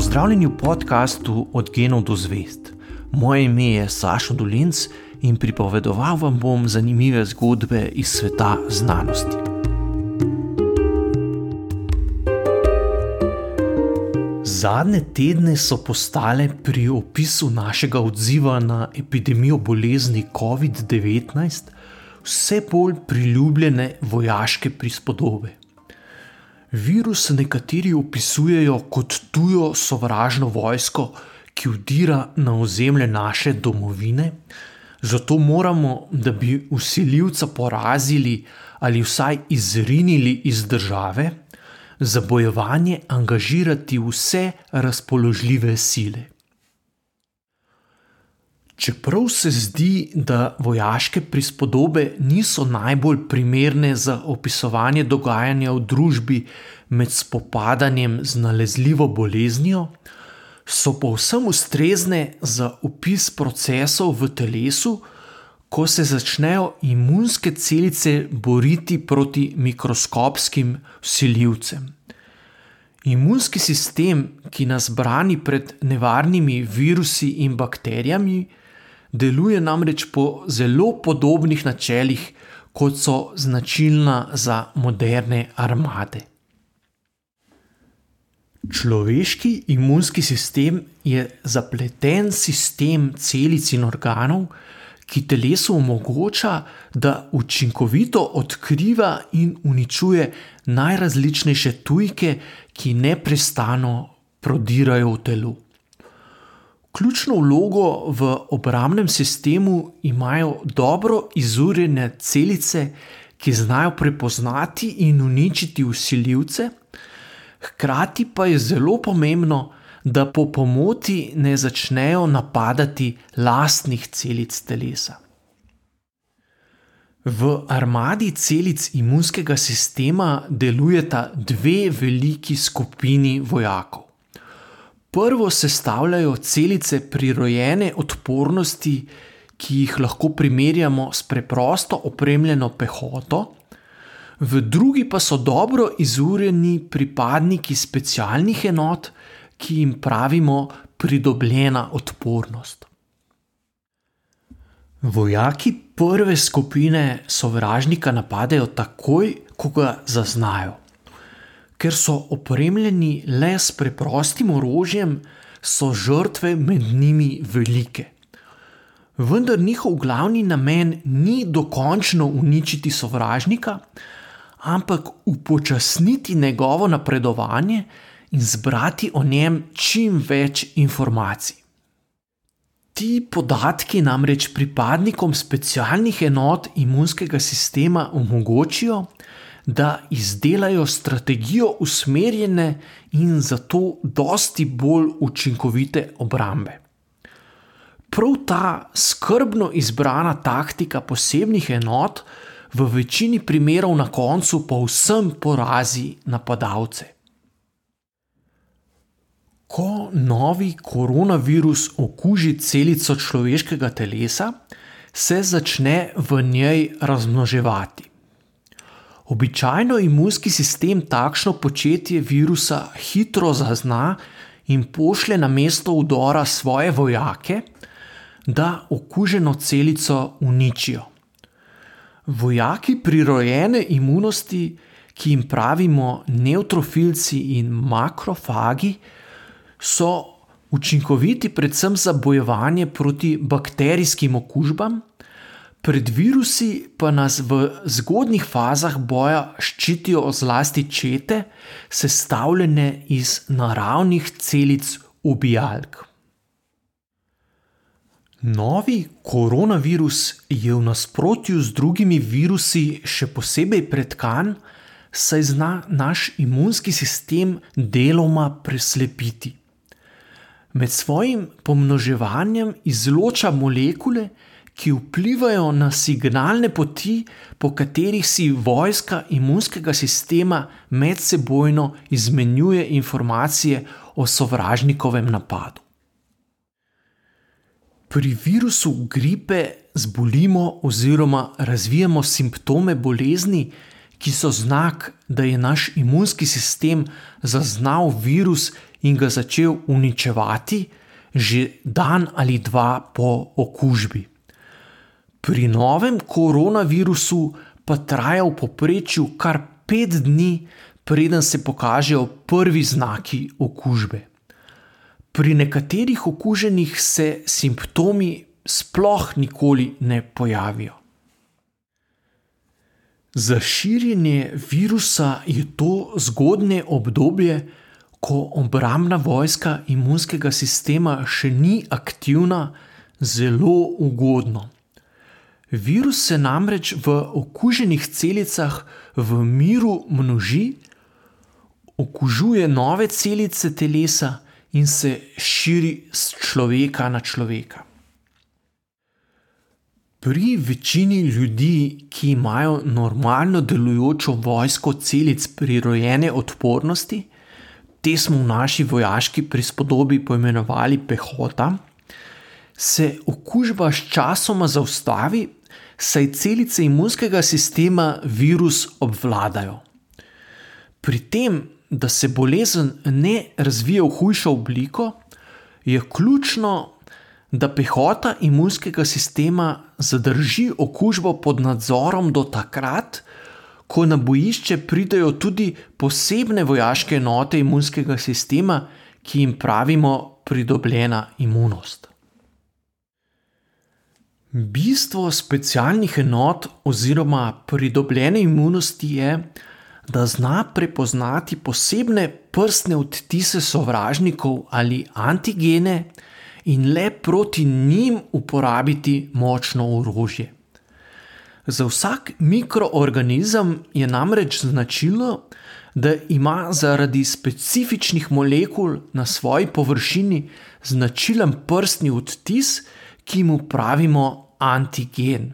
Pozdravljeni v podkastu Od genov do zvest. Moje ime je Sašo Dolinc in pripovedoval vam bom zanimive zgodbe iz sveta znanosti. Zadnje tedne so postale pri opisu našega odziva na epidemijo bolezni COVID-19 vse bolj priljubljene vojaške prispodobe. Virus nekateri opisujejo kot tujo sovražno vojsko, ki vdira na ozemlje naše domovine, zato moramo, da bi usiljivca porazili ali vsaj izrinili iz države, za bojevanje angažirati vse razpoložljive sile. Čeprav se zdi, da vojaške prispodobe niso najbolj primerne za opisovanje dogajanja v družbi med spopadanjem z nalezljivo boleznijo, so povsem ustrezne za opis procesov v telesu, ko se začnejo imunske celice boriti proti mikroskopskim siljivcem. Imunski sistem, ki nas brani pred nevarnimi virusi in bakterijami, deluje namreč po zelo podobnih načelih, kot so značilna za moderne armade. Človeški imunski sistem je zapleten sistem celic in organov, ki telesu omogoča, da učinkovito odkriva in uničuje najrazličnejše tujke, ki neprestano prodirajo v telo. Ključno vlogo v obrambnem sistemu imajo dobro izurjene celice, ki znajo prepoznati in uničiti usiljivce, hkrati pa je zelo pomembno, da po pomoti ne začnejo napadati lastnih celic telesa. V armadi celic imunskega sistema delujeta dve veliki skupini vojakov. Prvo sestavljajo celice prirojene odpornosti, ki jih lahko primerjamo s preprosto opremljeno pehoto, v drugi pa so dobro izurjeni pripadniki specialnih enot, ki jim pravimo pridobljena odpornost. Vojaki prve skupine sovražnika napadejo takoj, ko ga zaznajo ker so opremljeni le s preprostim orožjem, so žrtve med njimi velike. Vendar njihov glavni namen ni dokončno uničiti sovražnika, ampak upočasniti njegovo napredovanje in zbrati o njem čim več informacij. Ti podatki namreč pripadnikom specialnih enot imunskega sistema omogočijo, da izdelajo strategijo usmerjene in zato dosti bolj učinkovite obrambe. Prav ta skrbno izbrana taktika posebnih enot v večini primerov na koncu povsem porazi napadalce. Ko novi koronavirus okuži celico človeškega telesa, se začne v njej razmnoževati. Običajno imunski sistem takšno početje virusa hitro zazna in pošlje na mesto udora svoje vojake, da okuženo celico uničijo. Vojaki prirojene imunosti, ki jim pravimo neutrofilci in makrofagi, so učinkoviti predvsem za bojevanje proti bakterijskim okužbam. Pred virusi pa nas v zgodnjih fazah boja ščitijo zlasti čete, sestavljene iz naravnih celic ubijalk. Novi koronavirus je v nasprotju z drugimi virusi še posebej pretkan, saj zna naš imunski sistem deloma preslepiti. Med svojim pomnoževanjem izloča molekule, ki vplivajo na signalne poti, po katerih si vojska imunskega sistema medsebojno izmenjuje informacije o sovražnikovem napadu. Pri virusu gripe zbolimo oziroma razvijamo simptome bolezni, ki so znak, da je naš imunski sistem zaznal virus in ga začel uničevati že dan ali dva po okužbi. Pri novem koronavirusu pa traja v povprečju kar pet dni, preden se pokažejo prvi znaki okužbe. Pri nekaterih okuženih se simptomi sploh nikoli ne pojavijo. Za širjenje virusa je to zgodnje obdobje, ko obrambna vojska imunskega sistema še ni aktivna, zelo ugodno. Virus se namreč v okuženih celicah v miru množi, okužuje nove celice telesa in se širi z človeka na človeka. Pri večini ljudi, ki imajo normalno delujočo vojsko celic prirojene odpornosti, te smo v naši vojaški prispodobi poimenovali pehota, se okužba sčasoma zaustavi, saj celice imunskega sistema virus obvladajo. Pri tem, da se bolezen ne razvije v hujšo obliko, je ključno, da pehota imunskega sistema zadrži okužbo pod nadzorom do takrat, ko na bojišče pridejo tudi posebne vojaške enote imunskega sistema, ki jim pravimo pridobljena imunost. Bistvo specialnih enot oziroma pridobljene imunosti je, da zna prepoznati posebne prstne odtise sovražnikov ali antigene in le proti njim uporabiti močno orožje. Za vsak mikroorganizem je namreč značilno, da ima zaradi specifičnih molekul na svoji površini značilen prstni odtis, ki mu pravimo antigen.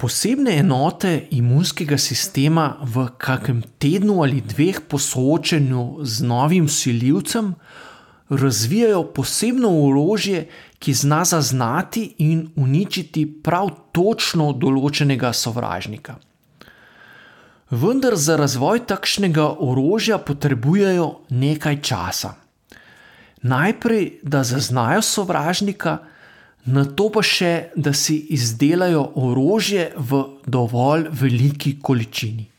Posebne enote imunskega sistema v kakem tednu ali dveh po soočenju z novim siljivcem razvijajo posebno orožje, ki zna zaznati in uničiti prav točno določenega sovražnika. Vendar za razvoj takšnega orožja potrebujejo nekaj časa. Najprej, da zaznajo sovražnika, na to pa še, da si izdelajo orožje v dovolj veliki količini.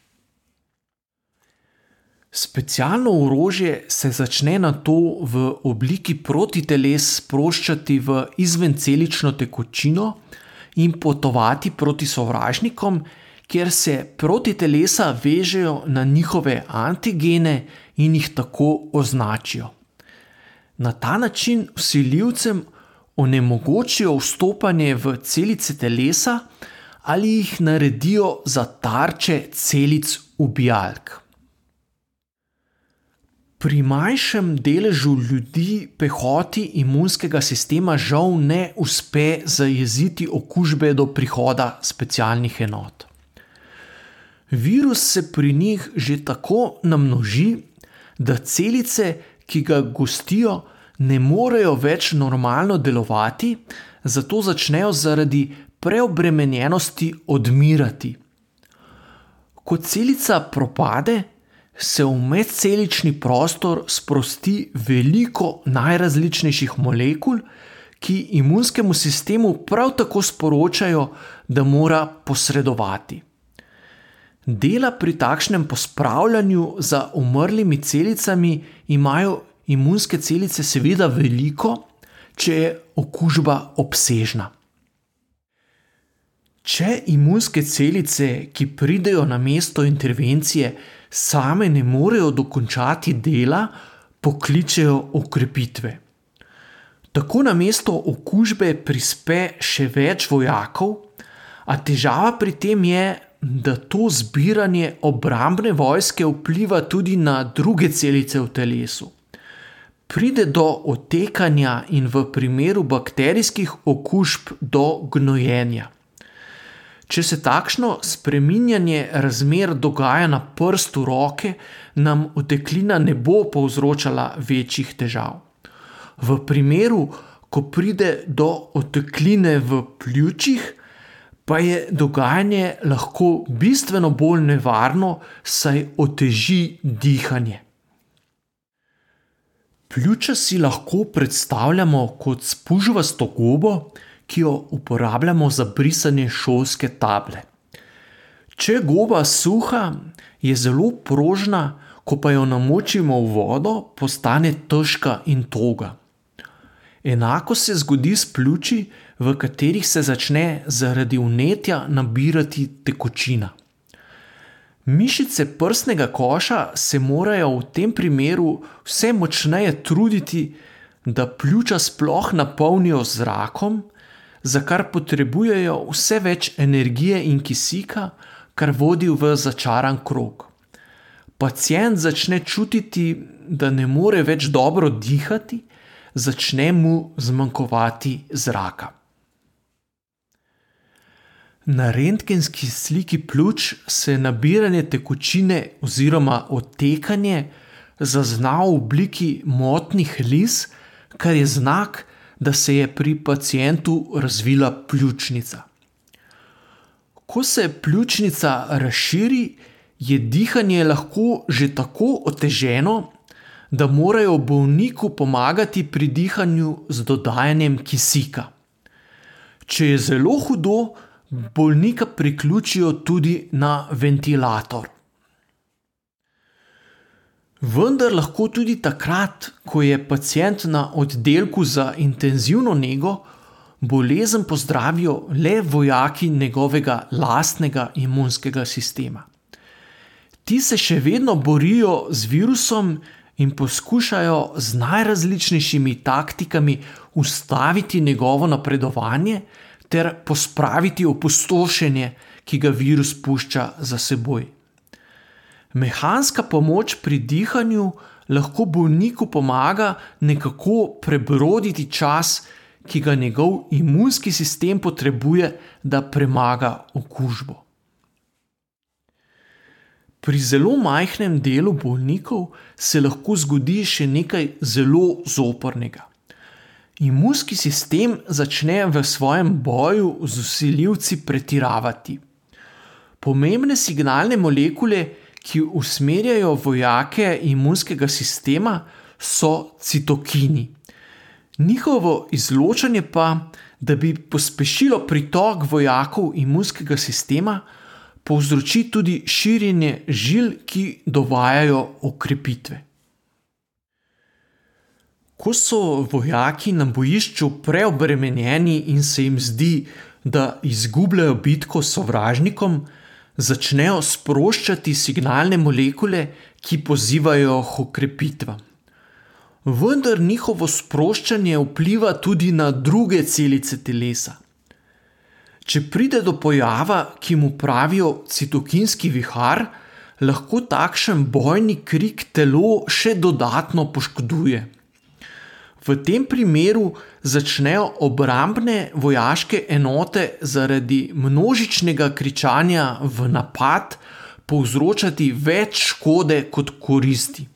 Specialno orožje se začne na to v obliki protiteles sproščati v izvencelično tekočino in potovati proti sovražnikom, kjer se protitelesa vežejo na njihove antigene in jih tako označijo. Na ta način usiljivcem onemogočijo vstopanje v celice telesa ali jih naredijo za tarče celic ubijalk. Pri manjšem deležu ljudi pehoti imunskega sistema žal ne uspe zajeziti okužbe do prihoda specialnih enot. Virus se pri njih že tako namnoži, da celice, ki ga gostijo, ne morejo več normalno delovati, zato začnejo zaradi preobremenjenosti odmirati. Ko celica propade, se v medcelični prostor sprosti veliko najrazličnejših molekul, ki imunskemu sistemu prav tako sporočajo, da mora posredovati. Dela pri takšnem pospravljanju za umrlimi celicami imajo imunske celice seveda veliko, če je okužba obsežna. Če imunske celice, ki pridejo na mesto intervencije, same ne morejo dokončati dela, pokličejo okrepitve. Tako na mesto okužbe prispe še več vojakov, a težava pri tem je, da to zbiranje obrambne vojske vpliva tudi na druge celice v telesu pride do otekanja in v primeru bakterijskih okužb do gnojenja. Če se takšno spreminjanje razmer dogaja na prstu roke, nam oteklina ne bo povzročala večjih težav. V primeru, ko pride do otekline v pljučih, pa je dogajanje lahko bistveno bolj nevarno, saj oteži dihanje. Pljuča si lahko predstavljamo kot spužvasto gobo, ki jo uporabljamo za brisanje šolske table. Če je goba suha, je zelo prožna, ko pa jo namočimo v vodo, postane težka in toga. Enako se zgodi s pljuči, v katerih se začne zaradi vnetja nabirati tekočina. Mišice prsnega koša se morajo v tem primeru vse močneje truditi, da pljuča sploh napolnijo z zrakom, za kar potrebujejo vse več energije in kisika, kar vodi v začaran krog. Pacient začne čutiti, da ne more več dobro dihati, začne mu zmanjkovati zraka. Na rentgenski sliki pljuč se nabiranje tekočine oziroma odtekanje zazna v obliki motnih lis, kar je znak, da se je pri pacijentu razvila pljučnica. Ko se pljučnica razširi, je dihanje lahko že tako oteženo, da morajo bolniku pomagati pri dihanju z dodajanjem kisika. Če je zelo hudo, bolnika priključijo tudi na ventilator. Vendar lahko tudi takrat, ko je pacijent na oddelku za intenzivno nego, bolezen pozdravijo le vojaki njegovega lastnega imunskega sistema. Ti se še vedno borijo z virusom in poskušajo z najrazličnejšimi taktikami ustaviti njegovo napredovanje ter pospraviti opustošenje, ki ga virus pušča za seboj. Mehanska pomoč pri dihanju lahko bolniku pomaga nekako prebroditi čas, ki ga njegov imunski sistem potrebuje, da premaga okužbo. Pri zelo majhnem delu bolnikov se lahko zgodi še nekaj zelo zoprnega. Imunski sistem začne v svojem boju z usiljivci pretiravati. Pomembne signalne molekule, ki usmerjajo vojake imunskega sistema, so citokini. Njihovo izločanje pa, da bi pospešilo pritok vojakov imunskega sistema, povzroči tudi širjenje žil, ki dovajajo okrepitve. Ko so vojaki na bojišču preobremenjeni in se jim zdi, da izgubljajo bitko s sovražnikom, začnejo sproščati signalne molekule, ki pozivajo k okrepitvam. Vendar njihovo sproščanje vpliva tudi na druge celice telesa. Če pride do pojava, ki mu pravijo citokinski vihar, lahko takšen bojni krik telo še dodatno poškoduje. V tem primeru začnejo obrambne vojaške enote zaradi množičnega kričanja v napad povzročati več škode kot koristi.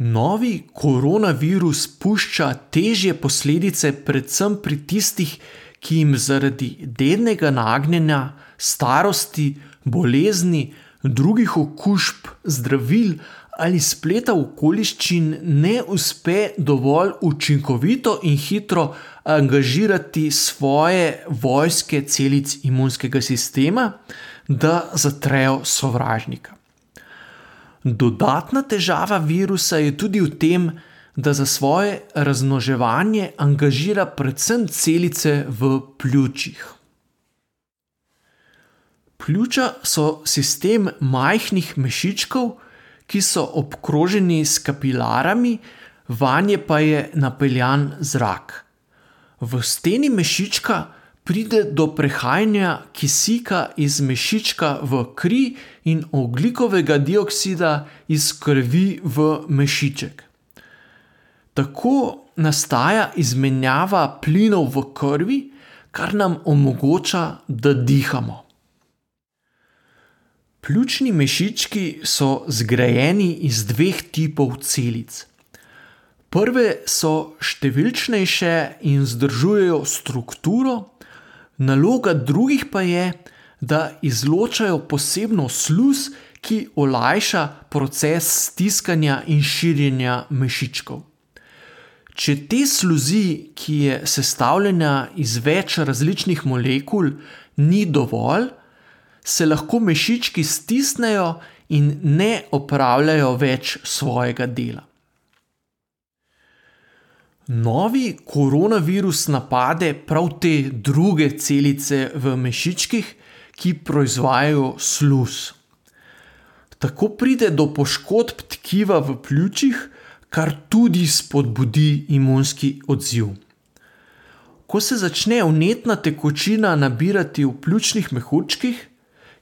Novi koronavirus pušča težje posledice, predvsem pri tistih, ki jim zaradi dednega nagnjenja, starosti, bolezni, drugih okužb, zdravil ali spleta okoliščin ne uspe dovolj učinkovito in hitro angažirati svoje vojske celic imunskega sistema, da zatrejo sovražnika. Dodatna težava virusa je tudi v tem, da za svoje razmnoževanje angažira predvsem celice v pljučih. Pljuča so sistem majhnih mešičkov, ki so obkroženi s kapilarami, vanje pa je napeljan zrak. V steni mešička pride do prehajanja kisika iz mešička v kri in oglikovega dioksida iz krvi v mešiček. Tako nastaja izmenjava plinov v krvi, kar nam omogoča, da dihamo. Pljučni mešički so zgrajeni iz dveh tipov celic. Prve so številčnejše in zdržujejo strukturo, naloga drugih pa je, da izločajo posebno sluz, ki olajša proces stiskanja in širjenja mešičkov. Če te sluzi, ki je sestavljena iz več različnih molekul, ni dovolj, se lahko mešički stisnejo in ne opravljajo več svojega dela. Novi koronavirus napade prav te druge celice v mešičkih, ki proizvajajo sluz. Tako pride do poškodb tkiva v pljučih, kar tudi spodbudi imunski odziv. Ko se začne unetna tekočina nabirati v pljučnih mehurčkih,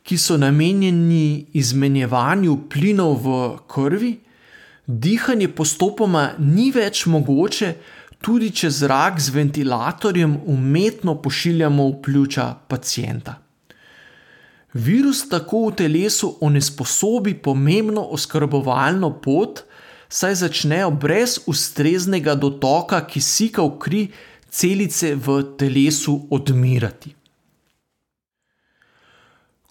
ki so namenjeni izmenjevanju plinov v krvi, dihanje postopoma ni več mogoče, tudi če zrak z ventilatorjem umetno pošiljamo v pljuča pacijenta. Virus tako v telesu onesposobi pomembno oskrbovalno pot, saj začnejo brez ustreznega dotoka kisika v kri celice v telesu odmirati.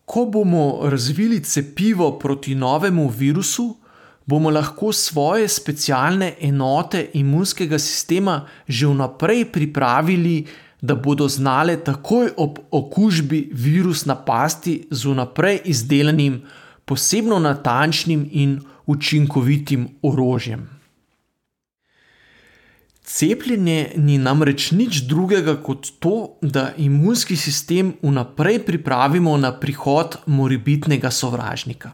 Ko bomo razvili cepivo proti novemu virusu, bomo lahko svoje specialne enote imunskega sistema že vnaprej pripravili, da bodo znale takoj ob okužbi virus napasti z vnaprej izdelanim, posebno natančnim in učinkovitim orožjem. Cepljenje ni namreč nič drugega kot to, da imunski sistem vnaprej pripravimo na prihod morebitnega sovražnika.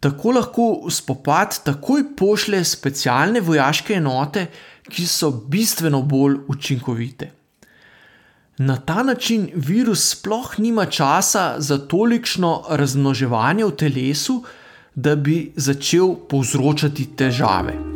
Tako lahko spopad takoj pošlje specialne vojaške enote, ki so bistveno bolj učinkovite. Na ta način virus sploh nima časa za tolikšno razmnoževanje v telesu, da bi začel povzročati težave.